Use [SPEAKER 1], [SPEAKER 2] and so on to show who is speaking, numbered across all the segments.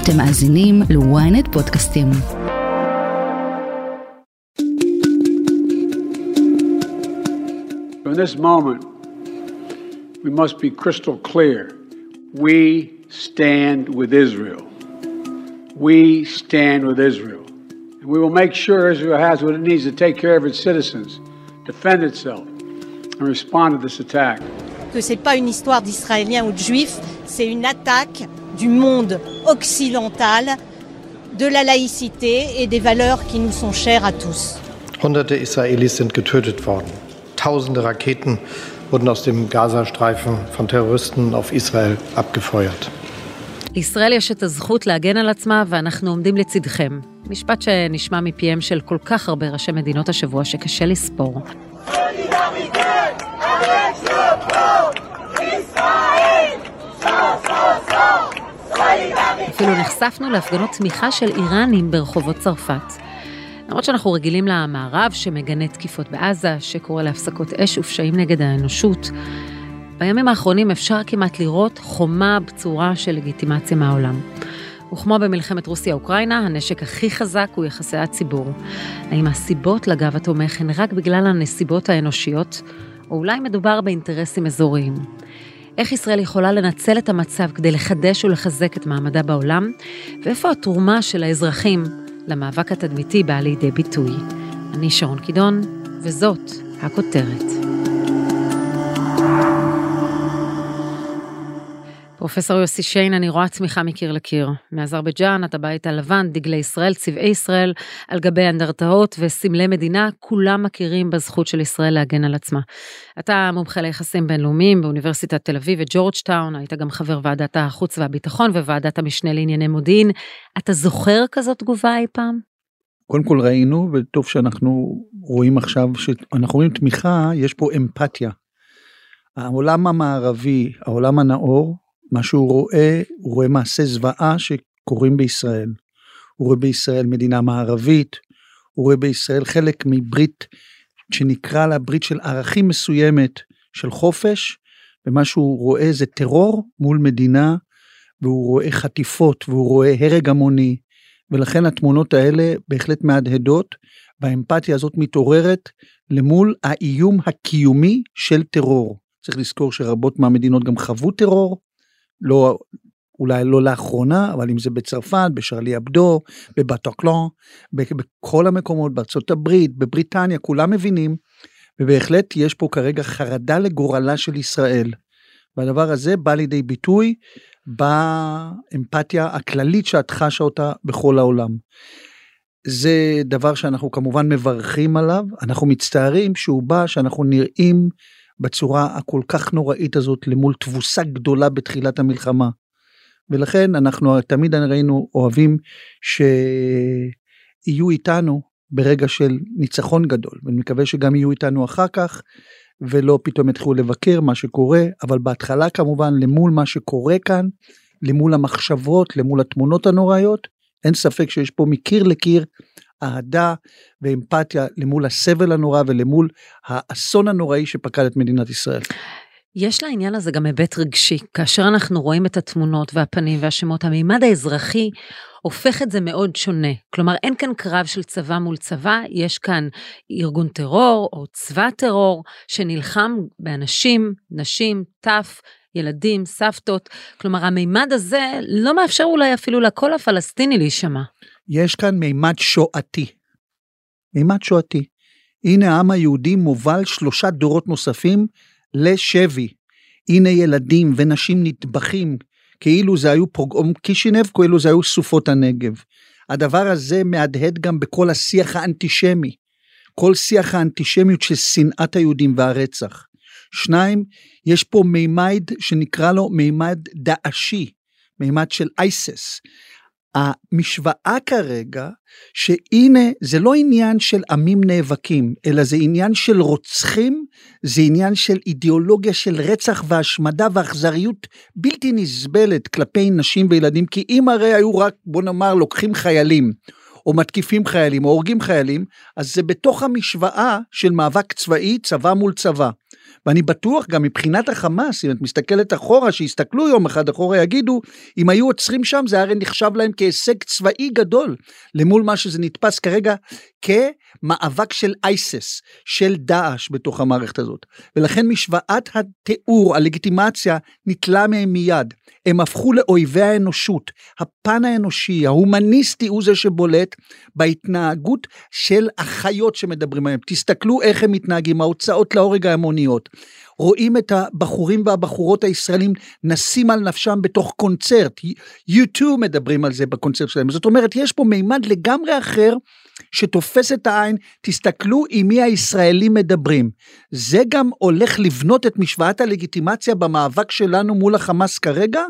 [SPEAKER 1] אתם מאזינים ל-ynet פודקאסטים.
[SPEAKER 2] From this moment, we must be crystal clear. We stand with Israel. We stand with Israel. And we will make sure Israel has what it needs to take care of its citizens, defend itself, and respond to this attack.
[SPEAKER 3] que c'est pas une histoire d'Israéliens ou de Juifs, c'est une attaque du monde occidental, de la laïcité et des valeurs qui nous sont chères à tous.
[SPEAKER 4] Hunderte Israelis sind getötet worden. Tausende Raketen wurden aus dem Gazastreifen von Terroristen auf Israel abgefeuert.
[SPEAKER 5] לישראל יש את הזכות להגן על עצמה ואנחנו עומדים לצדכם. משפט שנשמע מפיהם של כל כך הרבה ראשי מדינות השבוע שקשה לספור. אפילו נחשפנו להפגנות תמיכה של איראנים ברחובות צרפת. למרות שאנחנו רגילים למערב שמגנה תקיפות בעזה, שקורא להפסקות אש ופשעים נגד האנושות, בימים האחרונים אפשר כמעט לראות חומה בצורה של לגיטימציה מהעולם. וכמו במלחמת רוסיה-אוקראינה, הנשק הכי חזק הוא יחסי הציבור. האם הסיבות לגב התומך הן רק בגלל הנסיבות האנושיות, או אולי מדובר באינטרסים אזוריים? איך ישראל יכולה לנצל את המצב כדי לחדש ולחזק את מעמדה בעולם, ואיפה התרומה של האזרחים למאבק התדמיתי באה לידי ביטוי. אני שרון קידון, וזאת הכותרת. פרופסור יוסי שיין, אני רואה צמיחה מקיר לקיר. מאזרבייג'אן, את הבית הלבן, דגלי ישראל, צבעי ישראל, על גבי אנדרטאות וסמלי מדינה, כולם מכירים בזכות של ישראל להגן על עצמה. אתה מומחה ליחסים בינלאומיים באוניברסיטת תל אביב וג'ורג'טאון, היית גם חבר ועדת החוץ והביטחון וועדת המשנה לענייני מודיעין. אתה זוכר כזאת תגובה אי פעם?
[SPEAKER 6] קודם כל ראינו, וטוב שאנחנו רואים עכשיו, שאנחנו רואים תמיכה, יש פה אמפתיה. העולם המערבי, העולם הנאור, מה שהוא רואה, הוא רואה מעשי זוועה שקורים בישראל. הוא רואה בישראל מדינה מערבית, הוא רואה בישראל חלק מברית שנקרא לה ברית של ערכים מסוימת של חופש, ומה שהוא רואה זה טרור מול מדינה, והוא רואה חטיפות, והוא רואה הרג המוני, ולכן התמונות האלה בהחלט מהדהדות, והאמפתיה הזאת מתעוררת למול האיום הקיומי של טרור. צריך לזכור שרבות מהמדינות גם חוו טרור, לא, אולי לא לאחרונה, אבל אם זה בצרפת, בשרלי אבדו, בבטוקלון, בכל המקומות, בארצות הברית, בבריטניה, כולם מבינים, ובהחלט יש פה כרגע חרדה לגורלה של ישראל. והדבר הזה בא לידי ביטוי באמפתיה הכללית שאת חשה אותה בכל העולם. זה דבר שאנחנו כמובן מברכים עליו, אנחנו מצטערים שהוא בא, שאנחנו נראים בצורה הכל כך נוראית הזאת למול תבוסה גדולה בתחילת המלחמה. ולכן אנחנו תמיד ראינו אוהבים שיהיו איתנו ברגע של ניצחון גדול, ואני מקווה שגם יהיו איתנו אחר כך, ולא פתאום יתחילו לבקר מה שקורה, אבל בהתחלה כמובן למול מה שקורה כאן, למול המחשבות, למול התמונות הנוראיות, אין ספק שיש פה מקיר לקיר אהדה ואמפתיה למול הסבל הנורא ולמול האסון הנוראי שפקד את מדינת ישראל.
[SPEAKER 5] יש לעניין הזה גם היבט רגשי. כאשר אנחנו רואים את התמונות והפנים והשמות, המימד האזרחי הופך את זה מאוד שונה. כלומר, אין כאן קרב של צבא מול צבא, יש כאן ארגון טרור או צבא טרור שנלחם באנשים, נשים, טף, ילדים, סבתות. כלומר, המימד הזה לא מאפשר אולי אפילו לקול הפלסטיני להישמע.
[SPEAKER 6] יש כאן מימד שואתי. מימד שואתי. הנה העם היהודי מובל שלושה דורות נוספים לשבי. הנה ילדים ונשים נטבחים, כאילו זה היו פוגעום קישינב, כאילו זה היו סופות הנגב. הדבר הזה מהדהד גם בכל השיח האנטישמי. כל שיח האנטישמיות של שנאת היהודים והרצח. שניים, יש פה מימד שנקרא לו מימד דאעשי, מימד של אייסס. המשוואה כרגע, שהנה זה לא עניין של עמים נאבקים, אלא זה עניין של רוצחים, זה עניין של אידיאולוגיה של רצח והשמדה ואכזריות בלתי נסבלת כלפי נשים וילדים, כי אם הרי היו רק, בוא נאמר, לוקחים חיילים, או מתקיפים חיילים, או הורגים חיילים, אז זה בתוך המשוואה של מאבק צבאי, צבא מול צבא. ואני בטוח גם מבחינת החמאס, אם את מסתכלת אחורה, שיסתכלו יום אחד אחורה, יגידו, אם היו עוצרים שם, זה הרי נחשב להם כהישג צבאי גדול, למול מה שזה נתפס כרגע כמאבק של אייסס, של דאעש בתוך המערכת הזאת. ולכן משוואת התיאור, הלגיטימציה, ניטלה מהם מיד. הם הפכו לאויבי האנושות. הפן האנושי, ההומניסטי, הוא זה שבולט בהתנהגות של החיות שמדברים עליהן. תסתכלו איך הם מתנהגים, ההוצאות להורג ההמוניות. רואים את הבחורים והבחורות הישראלים נסים על נפשם בתוך קונצרט. U2 מדברים על זה בקונצרט שלהם. זאת אומרת, יש פה מימד לגמרי אחר שתופס את העין, תסתכלו עם מי הישראלים מדברים. זה גם הולך לבנות את משוואת הלגיטימציה במאבק שלנו מול החמאס כרגע,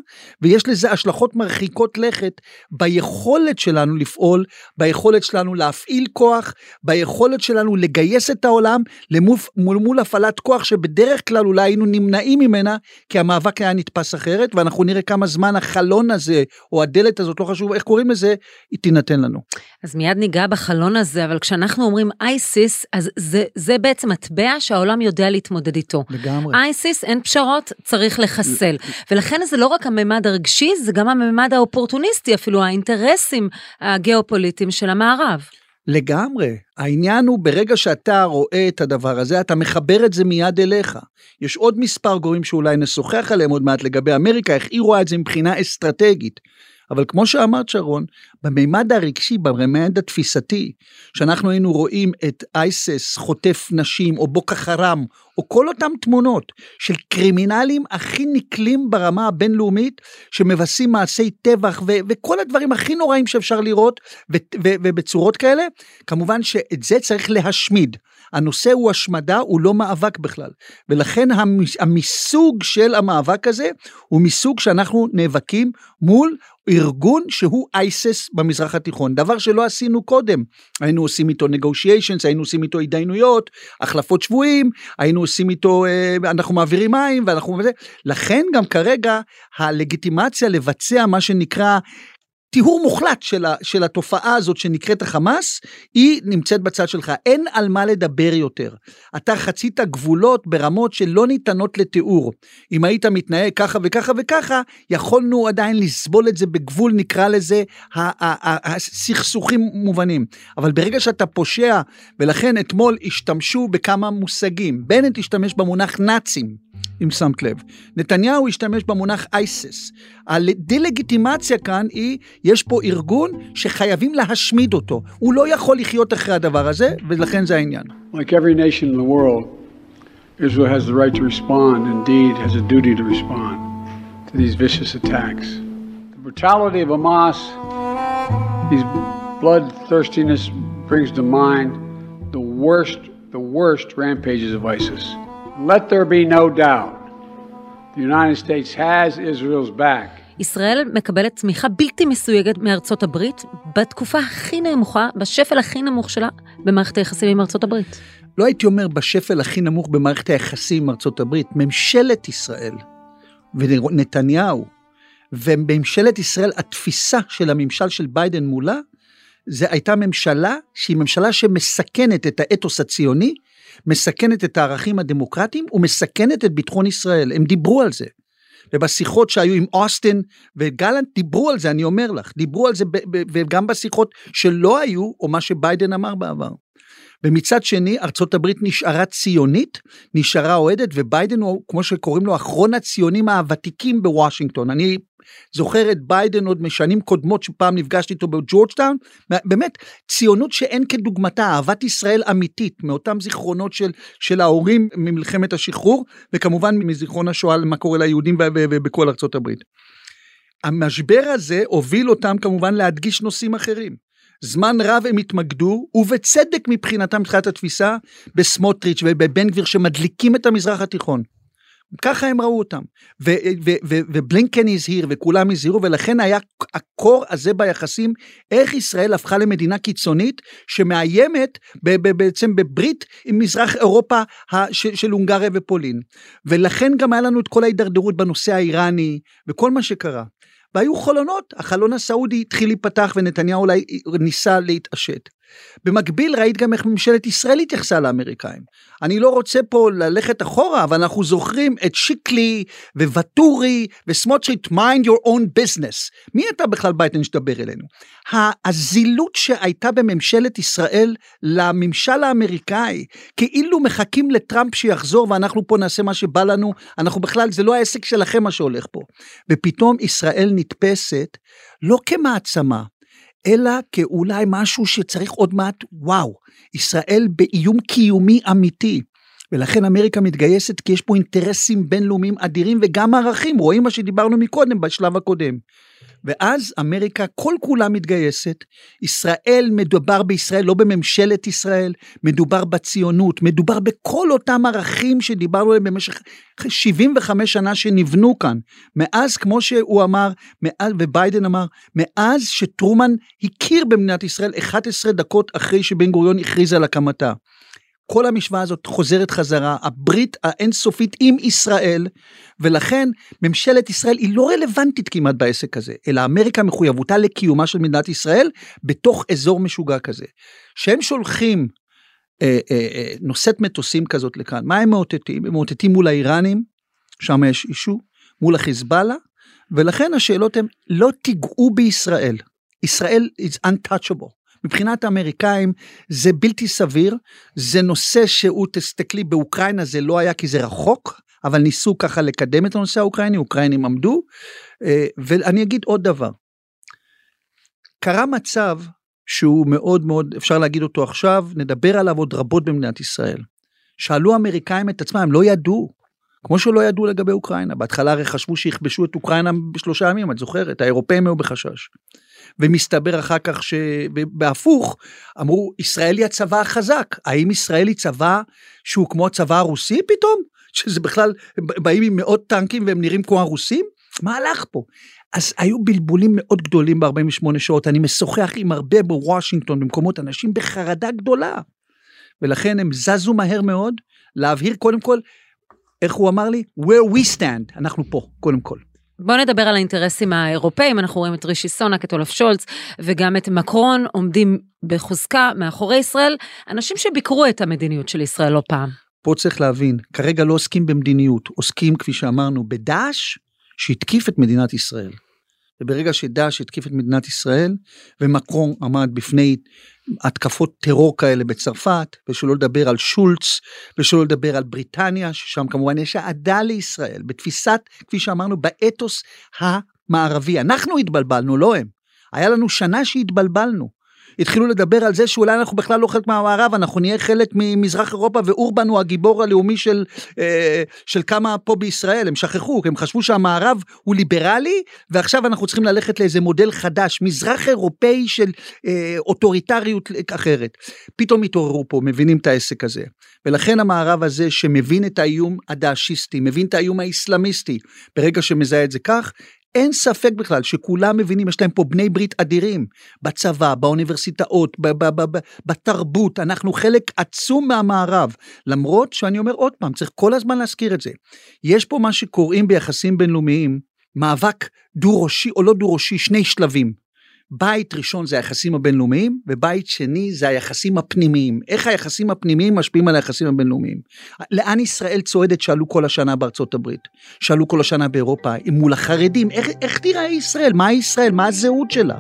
[SPEAKER 6] ויש לזה השלכות מרחיקות לכת ביכולת שלנו לפעול, ביכולת שלנו להפעיל כוח, ביכולת שלנו לגייס את העולם למול מול, מול הפעלת כוח שבדרך כלל אולי היינו נמנעים ממנה, כי המאבק היה נתפס אחרת, ואנחנו נראה כמה זמן החלון הזה, או הדלת הזאת, לא חשוב איך קוראים לזה, היא תינתן לנו.
[SPEAKER 5] אז מיד ניגע בחלון הזה, אבל כשאנחנו אומרים אייסיס, אז זה, זה בעצם מטבע שהעולם יודע להתמודד איתו.
[SPEAKER 6] לגמרי.
[SPEAKER 5] אייסיס, אין פשרות, צריך לחסל. ולכן זה לא רק הממד הרגשי, זה גם הממד האופורטוניסטי, אפילו האינטרסים הגיאופוליטיים של המערב.
[SPEAKER 6] לגמרי. העניין הוא ברגע שאתה רואה את הדבר הזה, אתה מחבר את זה מיד אליך. יש עוד מספר גורמים שאולי נשוחח עליהם עוד מעט לגבי אמריקה, איך היא רואה את זה מבחינה אסטרטגית. אבל כמו שאמרת שרון, במימד הרגשי, במימד התפיסתי, שאנחנו היינו רואים את אייסס חוטף נשים, או בוקה חרם, או כל אותם תמונות של קרימינלים הכי נקלים ברמה הבינלאומית, שמבצעים מעשי טבח ו- וכל הדברים הכי נוראים שאפשר לראות, ו- ו- ובצורות כאלה, כמובן שאת זה צריך להשמיד. הנושא הוא השמדה, הוא לא מאבק בכלל. ולכן המיסוג של המאבק הזה הוא מיסוג שאנחנו נאבקים מול ארגון שהוא אייסס במזרח התיכון, דבר שלא עשינו קודם. היינו עושים איתו negotiations, היינו עושים איתו התדיינויות, החלפות שבויים, היינו עושים איתו, אה, אנחנו מעבירים מים ואנחנו... לכן גם כרגע הלגיטימציה לבצע מה שנקרא טיהור מוחלט של, ה, של התופעה הזאת שנקראת החמאס, היא נמצאת בצד שלך. אין על מה לדבר יותר. אתה חצית גבולות ברמות שלא ניתנות לתיאור. אם היית מתנהג ככה וככה וככה, יכולנו עדיין לסבול את זה בגבול, נקרא לזה, הסכסוכים מובנים. אבל ברגע שאתה פושע, ולכן אתמול השתמשו בכמה מושגים. בנט השתמש במונח נאצים. אם שמת לב. נתניהו השתמש במונח אייסס. הדה-לגיטימציה כאן היא, יש פה ארגון שחייבים להשמיד אותו. הוא לא יכול לחיות אחרי הדבר הזה, ולכן זה העניין.
[SPEAKER 2] Like every nation in the world, Israel has the right to respond, indeed has a duty to respond to these vicious attacks. The brutality of Hamas, these bloodthirstiness brings to mind the worst, the worst rampages of ISIS. Let there be no doubt. The United States has Israel's back.
[SPEAKER 5] ישראל מקבלת תמיכה בלתי מסויגת מארצות הברית בתקופה הכי נמוכה, בשפל הכי נמוך שלה במערכת היחסים עם ארצות הברית.
[SPEAKER 6] לא הייתי אומר בשפל הכי נמוך במערכת היחסים עם ארצות הברית, ממשלת ישראל ונתניהו וממשלת ישראל, התפיסה של הממשל של ביידן מולה, זה הייתה ממשלה שהיא ממשלה שמסכנת את האתוס הציוני מסכנת את הערכים הדמוקרטיים ומסכנת את ביטחון ישראל. הם דיברו על זה. ובשיחות שהיו עם אוסטין וגלנט דיברו על זה, אני אומר לך, דיברו על זה וגם בשיחות שלא היו, או מה שביידן אמר בעבר. ומצד שני, ארצות הברית נשארה ציונית, נשארה אוהדת, וביידן הוא, כמו שקוראים לו, אחרון הציונים הוותיקים בוושינגטון. אני זוכר את ביידן עוד משנים קודמות שפעם נפגשתי איתו בג'ורג'טאון, באמת ציונות שאין כדוגמתה, אהבת ישראל אמיתית, מאותם זיכרונות של, של ההורים ממלחמת השחרור, וכמובן מזיכרון השואה מה קורה ליהודים ובכל ארצות הברית. המשבר הזה הוביל אותם כמובן להדגיש נושאים אחרים. זמן רב הם התמקדו, ובצדק מבחינתם, מבחינת התפיסה, בסמוטריץ' ובבן גביר שמדליקים את המזרח התיכון. ככה הם ראו אותם. ובלינקן הזהיר וכולם הזהירו, ולכן היה הקור הזה ביחסים, איך ישראל הפכה למדינה קיצונית שמאיימת בעצם בברית עם מזרח אירופה של הונגריה ופולין. ולכן גם היה לנו את כל ההידרדרות בנושא האיראני וכל מה שקרה. והיו חלונות, החלון הסעודי התחיל להיפתח ונתניהו אולי ניסה להתעשת. במקביל ראית גם איך ממשלת ישראל התייחסה לאמריקאים. אני לא רוצה פה ללכת אחורה, אבל אנחנו זוכרים את שיקלי וואטורי וסמוטריץ', mind your own business. מי אתה בכלל ביידן שתדבר אלינו? הזילות שהייתה בממשלת ישראל לממשל האמריקאי, כאילו מחכים לטראמפ שיחזור ואנחנו פה נעשה מה שבא לנו, אנחנו בכלל, זה לא העסק שלכם מה שהולך פה. ופתאום ישראל נתפסת לא כמעצמה, אלא כאולי משהו שצריך עוד מעט, וואו, ישראל באיום קיומי אמיתי. ולכן אמריקה מתגייסת כי יש פה אינטרסים בינלאומיים אדירים וגם ערכים, רואים מה שדיברנו מקודם בשלב הקודם. ואז אמריקה כל כולה מתגייסת, ישראל, מדובר בישראל, לא בממשלת ישראל, מדובר בציונות, מדובר בכל אותם ערכים שדיברנו עליהם במשך 75 שנה שנבנו כאן. מאז, כמו שהוא אמר, מאז, וביידן אמר, מאז שטרומן הכיר במדינת ישראל 11 דקות אחרי שבן גוריון הכריז על הקמתה. כל המשוואה הזאת חוזרת חזרה, הברית האינסופית עם ישראל, ולכן ממשלת ישראל היא לא רלוונטית כמעט בעסק הזה, אלא אמריקה מחויבותה לקיומה של מדינת ישראל בתוך אזור משוגע כזה. שהם שולחים אה, אה, אה, נושאת מטוסים כזאת לכאן, מה הם מאותתים? הם מאותתים מול האיראנים, שם יש אישו, מול החיזבאללה, ולכן השאלות הן, לא תיגעו בישראל. ישראל is untouchable. מבחינת האמריקאים זה בלתי סביר, זה נושא שהוא, תסתכלי, באוקראינה זה לא היה כי זה רחוק, אבל ניסו ככה לקדם את הנושא האוקראיני, אוקראינים עמדו, אה, ואני אגיד עוד דבר. קרה מצב שהוא מאוד מאוד, אפשר להגיד אותו עכשיו, נדבר עליו עוד רבות במדינת ישראל. שאלו האמריקאים את עצמם, הם לא ידעו, כמו שלא ידעו לגבי אוקראינה. בהתחלה הרי חשבו שיכבשו את אוקראינה בשלושה ימים, את זוכרת? האירופאים היו בחשש. ומסתבר אחר כך שבהפוך אמרו ישראל היא הצבא החזק האם ישראל היא צבא שהוא כמו הצבא הרוסי פתאום? שזה בכלל באים עם מאות טנקים והם נראים כמו הרוסים? מה הלך פה? אז היו בלבולים מאוד גדולים ב-48 שעות. אני משוחח עם הרבה בוושינגטון במקומות אנשים בחרדה גדולה. ולכן הם זזו מהר מאוד להבהיר קודם כל איך הוא אמר לי? Where we stand אנחנו פה קודם כל.
[SPEAKER 5] בואו נדבר על האינטרסים האירופאים, אנחנו רואים את רישי סונק, את אולף שולץ וגם את מקרון עומדים בחוזקה מאחורי ישראל, אנשים שביקרו את המדיניות של ישראל לא פעם.
[SPEAKER 6] פה צריך להבין, כרגע לא עוסקים במדיניות, עוסקים כפי שאמרנו בדאעש שהתקיף את מדינת ישראל. וברגע שדאעש התקיף את מדינת ישראל ומקרון עמד בפני התקפות טרור כאלה בצרפת, ושלא לדבר על שולץ, ושלא לדבר על בריטניה, ששם כמובן יש אהדה לישראל, בתפיסת, כפי שאמרנו, באתוס המערבי. אנחנו התבלבלנו, לא הם. היה לנו שנה שהתבלבלנו. התחילו לדבר על זה שאולי אנחנו בכלל לא חלק מהמערב, אנחנו נהיה חלק ממזרח אירופה ואורבן הוא הגיבור הלאומי של, אה, של כמה פה בישראל, הם שכחו, הם חשבו שהמערב הוא ליברלי ועכשיו אנחנו צריכים ללכת לאיזה מודל חדש, מזרח אירופאי של אה, אוטוריטריות אחרת. פתאום התעוררו פה, מבינים את העסק הזה. ולכן המערב הזה שמבין את האיום הדאעשיסטי, מבין את האיום האסלאמיסטי, ברגע שמזהה את זה כך, אין ספק בכלל שכולם מבינים, יש להם פה בני ברית אדירים, בצבא, באוניברסיטאות, בתרבות, אנחנו חלק עצום מהמערב, למרות שאני אומר עוד פעם, צריך כל הזמן להזכיר את זה. יש פה מה שקוראים ביחסים בינלאומיים, מאבק דו-ראשי או לא דו-ראשי, שני שלבים. בית ראשון זה היחסים הבינלאומיים, ובית שני זה היחסים הפנימיים. איך היחסים הפנימיים משפיעים על היחסים הבינלאומיים? לאן ישראל צועדת שעלו כל השנה בארצות הברית? שעלו כל השנה באירופה? מול החרדים? איך, איך תראה ישראל? מה ישראל? מה הזהות שלה?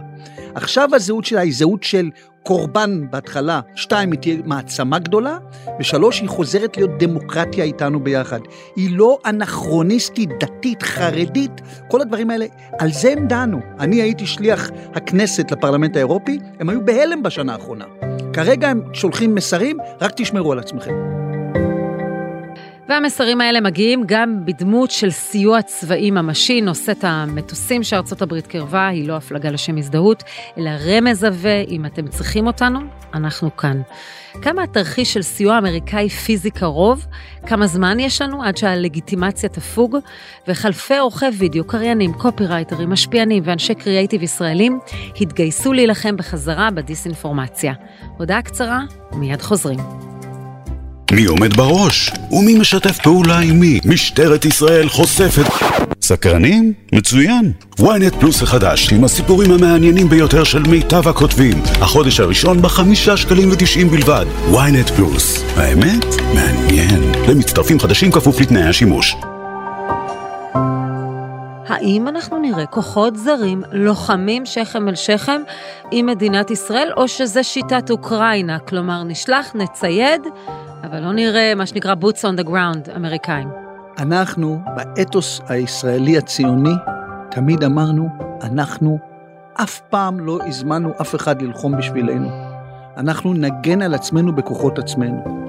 [SPEAKER 6] עכשיו הזהות שלה היא זהות של קורבן בהתחלה, שתיים, היא תהיה מעצמה גדולה, ושלוש, היא חוזרת להיות דמוקרטיה איתנו ביחד. היא לא אנכרוניסטית, דתית, חרדית, כל הדברים האלה, על זה הם דנו. אני הייתי שליח הכנסת לפרלמנט האירופי, הם היו בהלם בשנה האחרונה. כרגע הם שולחים מסרים, רק תשמרו על עצמכם.
[SPEAKER 5] והמסרים האלה מגיעים גם בדמות של סיוע צבאי ממשי, נושאת המטוסים שארצות הברית קרבה, היא לא הפלגה לשם הזדהות, אלא רמז עבה, אם אתם צריכים אותנו, אנחנו כאן. כמה התרחיש של סיוע אמריקאי פיזי קרוב, כמה זמן יש לנו עד שהלגיטימציה תפוג, וחלפי עורכי וידאו, קריינים, קופירייטרים, משפיענים ואנשי קריאייטיב ישראלים התגייסו להילחם בחזרה בדיסאינפורמציה. הודעה קצרה, מיד חוזרים.
[SPEAKER 7] מי עומד בראש? ומי משתף פעולה עם מי? משטרת ישראל חושפת... סקרנים? מצוין. ynet פלוס החדש, עם הסיפורים המעניינים ביותר של מיטב הכותבים. החודש הראשון בחמישה שקלים ותשעים בלבד. ynet פלוס. האמת? מעניין. למצטרפים חדשים כפוף לתנאי השימוש.
[SPEAKER 5] האם אנחנו נראה כוחות זרים לוחמים שכם אל שכם עם מדינת ישראל, או שזה שיטת אוקראינה, כלומר נשלח, נצייד, אבל לא נראה מה שנקרא boots on the ground אמריקאים.
[SPEAKER 6] אנחנו, באתוס הישראלי הציוני, תמיד אמרנו, אנחנו אף פעם לא הזמנו אף אחד ללחום בשבילנו. אנחנו נגן על עצמנו בכוחות עצמנו.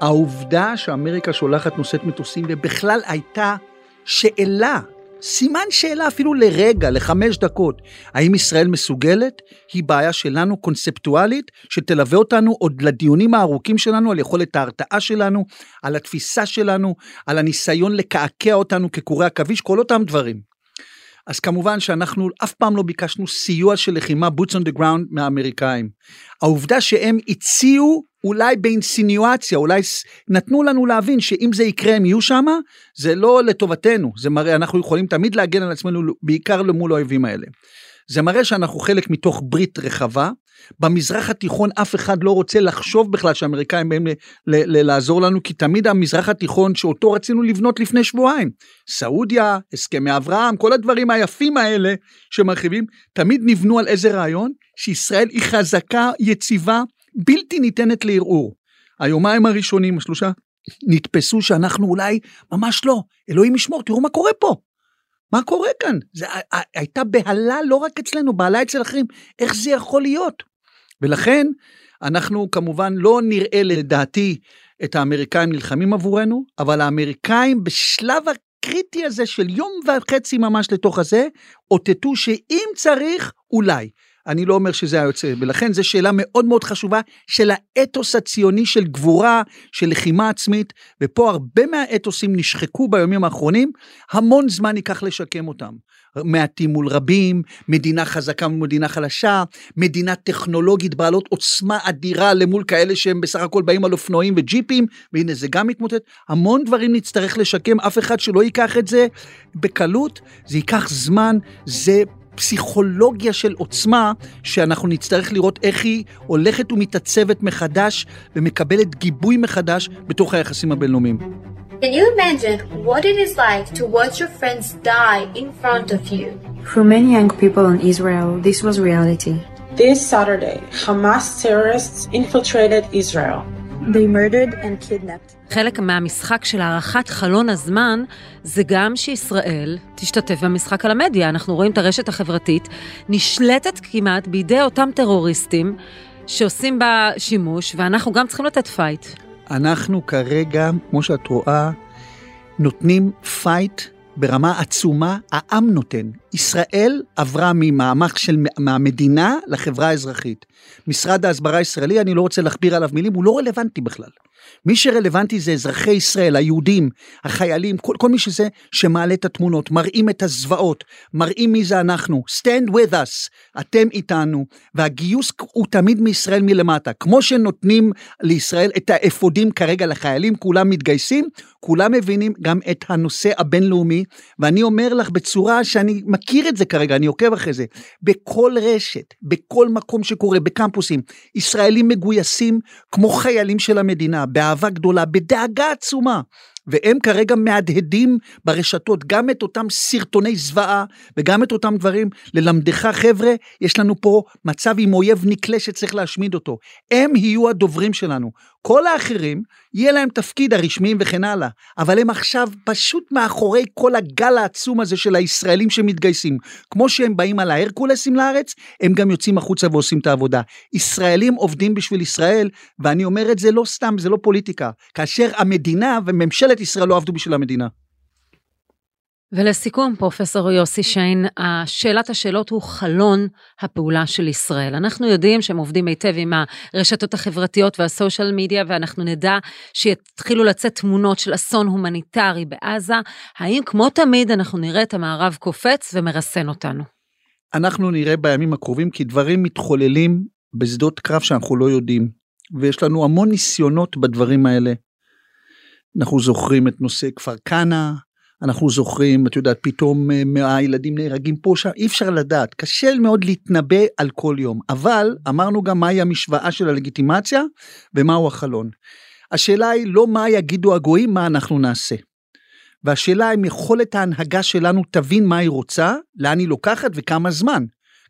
[SPEAKER 6] העובדה שאמריקה שולחת נושאת מטוסים, ובכלל הייתה שאלה, סימן שאלה אפילו לרגע, לחמש דקות, האם ישראל מסוגלת, היא בעיה שלנו קונספטואלית, שתלווה אותנו עוד לדיונים הארוכים שלנו על יכולת ההרתעה שלנו, על התפיסה שלנו, על הניסיון לקעקע אותנו כקורי עכביש, כל אותם דברים. אז כמובן שאנחנו אף פעם לא ביקשנו סיוע של לחימה boots on the ground מהאמריקאים. העובדה שהם הציעו אולי באינסיניואציה, אולי נתנו לנו להבין שאם זה יקרה הם יהיו שם, זה לא לטובתנו, זה מראה אנחנו יכולים תמיד להגן על עצמנו בעיקר למול האויבים האלה. זה מראה שאנחנו חלק מתוך ברית רחבה. במזרח התיכון אף אחד לא רוצה לחשוב בכלל שהאמריקאים באים לעזור לנו, כי תמיד המזרח התיכון שאותו רצינו לבנות לפני שבועיים. סעודיה, הסכמי אברהם, כל הדברים היפים האלה שמרחיבים, תמיד נבנו על איזה רעיון? שישראל היא חזקה, יציבה, בלתי ניתנת לערעור. היומיים הראשונים, השלושה, נתפסו שאנחנו אולי ממש לא. אלוהים ישמור, תראו מה קורה פה. מה קורה כאן? זה הייתה בהלה לא רק אצלנו, בהלה אצל אחרים. איך זה יכול להיות? ולכן, אנחנו כמובן לא נראה לדעתי את האמריקאים נלחמים עבורנו, אבל האמריקאים בשלב הקריטי הזה של יום וחצי ממש לתוך הזה, אותתו שאם צריך, אולי. אני לא אומר שזה היוצא, ולכן זו שאלה מאוד מאוד חשובה של האתוס הציוני של גבורה, של לחימה עצמית, ופה הרבה מהאתוסים נשחקו ביומים האחרונים, המון זמן ייקח לשקם אותם. מעטים מול רבים, מדינה חזקה מול מדינה חלשה, מדינה טכנולוגית בעלות עוצמה אדירה למול כאלה שהם בסך הכל באים על אופנועים וג'יפים, והנה זה גם מתמוטט. המון דברים נצטרך לשקם, אף אחד שלא ייקח את זה בקלות, זה ייקח זמן, זה פסיכולוגיה של עוצמה, שאנחנו נצטרך לראות איך היא הולכת ומתעצבת מחדש ומקבלת גיבוי מחדש בתוך היחסים הבינלאומיים.
[SPEAKER 8] Can you imagine what it is like to watch your friends die in front of you?
[SPEAKER 9] For many young people in Israel, this was reality.
[SPEAKER 10] This Saturday, Hamas terrorists infiltrated Israel.
[SPEAKER 9] They murdered and kidnapped.
[SPEAKER 5] חלק מהמשחק של הארכת חלון הזמן זה גם שישראל תשתתף במשחק על המדיה. אנחנו רואים את הרשת החברתית נשלטת כמעט בידי אותם טרוריסטים שעושים בה שימוש, ואנחנו גם צריכים לתת פייט.
[SPEAKER 6] אנחנו כרגע, כמו שאת רואה, נותנים פייט ברמה עצומה, העם נותן. ישראל עברה ממעמק שלם מהמדינה לחברה האזרחית. משרד ההסברה הישראלי, אני לא רוצה להכביר עליו מילים, הוא לא רלוונטי בכלל. מי שרלוונטי זה אזרחי ישראל, היהודים, החיילים, כל, כל מי שזה, שמעלה את התמונות, מראים את הזוועות, מראים מי זה אנחנו, stand with us, אתם איתנו, והגיוס הוא תמיד מישראל מלמטה. כמו שנותנים לישראל את האפודים כרגע לחיילים, כולם מתגייסים, כולם מבינים גם את הנושא הבינלאומי, ואני אומר לך בצורה שאני מכיר את זה כרגע, אני עוקב אחרי זה, בכל רשת, בכל מקום שקורה, בקמפוסים, ישראלים מגויסים כמו חיילים של המדינה, באהבה גדולה, בדאגה עצומה. והם כרגע מהדהדים ברשתות גם את אותם סרטוני זוועה וגם את אותם דברים. ללמדך חבר'ה, יש לנו פה מצב עם אויב נקלה שצריך להשמיד אותו. הם יהיו הדוברים שלנו. כל האחרים, יהיה להם תפקיד הרשמיים וכן הלאה, אבל הם עכשיו פשוט מאחורי כל הגל העצום הזה של הישראלים שמתגייסים. כמו שהם באים על ההרקולסים לארץ, הם גם יוצאים החוצה ועושים את העבודה. ישראלים עובדים בשביל ישראל, ואני אומר את זה לא סתם, זה לא פוליטיקה. כאשר המדינה וממשלת ישראל לא עבדו בשביל המדינה.
[SPEAKER 5] ולסיכום, פרופסור יוסי שיין, שאלת השאלות הוא חלון הפעולה של ישראל. אנחנו יודעים שהם עובדים היטב עם הרשתות החברתיות והסושיאל מדיה, ואנחנו נדע שיתחילו לצאת תמונות של אסון הומניטרי בעזה. האם כמו תמיד אנחנו נראה את המערב קופץ ומרסן אותנו?
[SPEAKER 6] אנחנו נראה בימים הקרובים כי דברים מתחוללים בשדות קרב שאנחנו לא יודעים, ויש לנו המון ניסיונות בדברים האלה. אנחנו זוכרים את נושא כפר כנא, אנחנו זוכרים, את יודעת, פתאום אה, הילדים נהרגים פה, שם, אי אפשר לדעת, קשה מאוד להתנבא על כל יום, אבל אמרנו גם מהי המשוואה של הלגיטימציה ומהו החלון. השאלה היא לא מה יגידו הגויים, מה אנחנו נעשה. והשאלה אם יכולת ההנהגה שלנו תבין מה היא רוצה, לאן היא לוקחת וכמה זמן.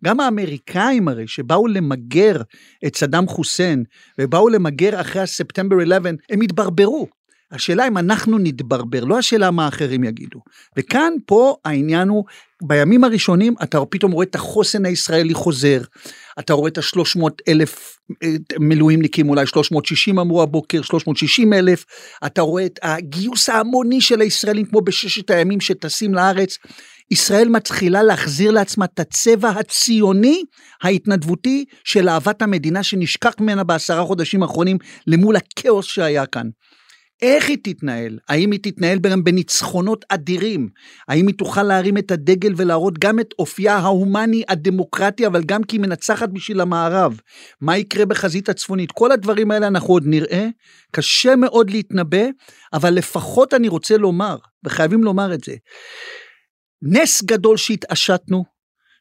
[SPEAKER 6] גם האמריקאים הרי שבאו למגר את סדאם חוסיין ובאו למגר אחרי הספטמבר 11, הם התברברו. השאלה אם אנחנו נתברבר, לא השאלה מה אחרים יגידו. וכאן, פה העניין הוא, בימים הראשונים אתה פתאום רואה את החוסן הישראלי חוזר, אתה רואה את ה-300 אלף אה, מילואימניקים, אולי 360 אמרו הבוקר, 360 אלף, אתה רואה את הגיוס ההמוני של הישראלים כמו בששת הימים שטסים לארץ. ישראל מתחילה להחזיר לעצמה את הצבע הציוני ההתנדבותי של אהבת המדינה שנשכח ממנה בעשרה חודשים האחרונים למול הכאוס שהיה כאן. איך היא תתנהל? האם היא תתנהל גם בניצחונות אדירים? האם היא תוכל להרים את הדגל ולהראות גם את אופייה ההומני הדמוקרטי, אבל גם כי היא מנצחת בשביל המערב? מה יקרה בחזית הצפונית? כל הדברים האלה אנחנו עוד נראה. קשה מאוד להתנבא, אבל לפחות אני רוצה לומר, וחייבים לומר את זה, נס גדול שהתעשתנו,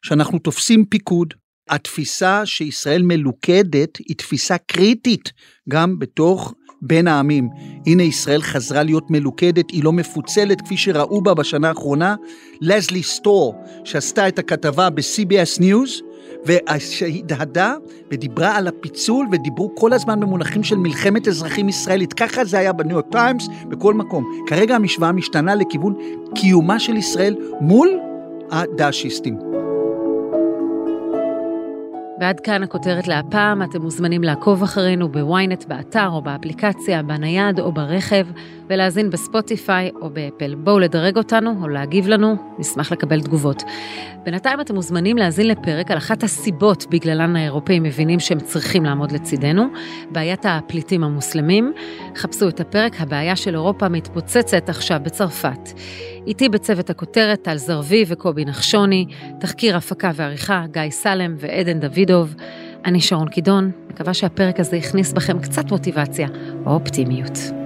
[SPEAKER 6] שאנחנו תופסים פיקוד, התפיסה שישראל מלוכדת היא תפיסה קריטית גם בתוך בין העמים. הנה ישראל חזרה להיות מלוכדת, היא לא מפוצלת כפי שראו בה בשנה האחרונה. לזלי סטור, שעשתה את הכתבה ב-CBS News, והדהדה ודיברה על הפיצול ודיברו כל הזמן במונחים של מלחמת אזרחים ישראלית. ככה זה היה בניו יורק טיימס, בכל מקום. כרגע המשוואה משתנה לכיוון קיומה של ישראל מול הדאעשיסטים.
[SPEAKER 5] ועד כאן הכותרת להפעם, אתם מוזמנים לעקוב אחרינו ב-ynet באתר או באפליקציה, בנייד או ברכב, ולהאזין בספוטיפיי או באפל. בואו לדרג אותנו או להגיב לנו, נשמח לקבל תגובות. בינתיים אתם מוזמנים להאזין לפרק על אחת הסיבות בגללן האירופאים מבינים שהם צריכים לעמוד לצידנו, בעיית הפליטים המוסלמים. חפשו את הפרק, הבעיה של אירופה מתפוצצת עכשיו בצרפת. איתי בצוות הכותרת טל זרבי וקובי נחשוני, תחקיר הפקה ועריכה גיא סלם ועדן דוידוב. אני שרון קידון, מקווה שהפרק הזה הכניס בכם קצת מוטיבציה או אופטימיות.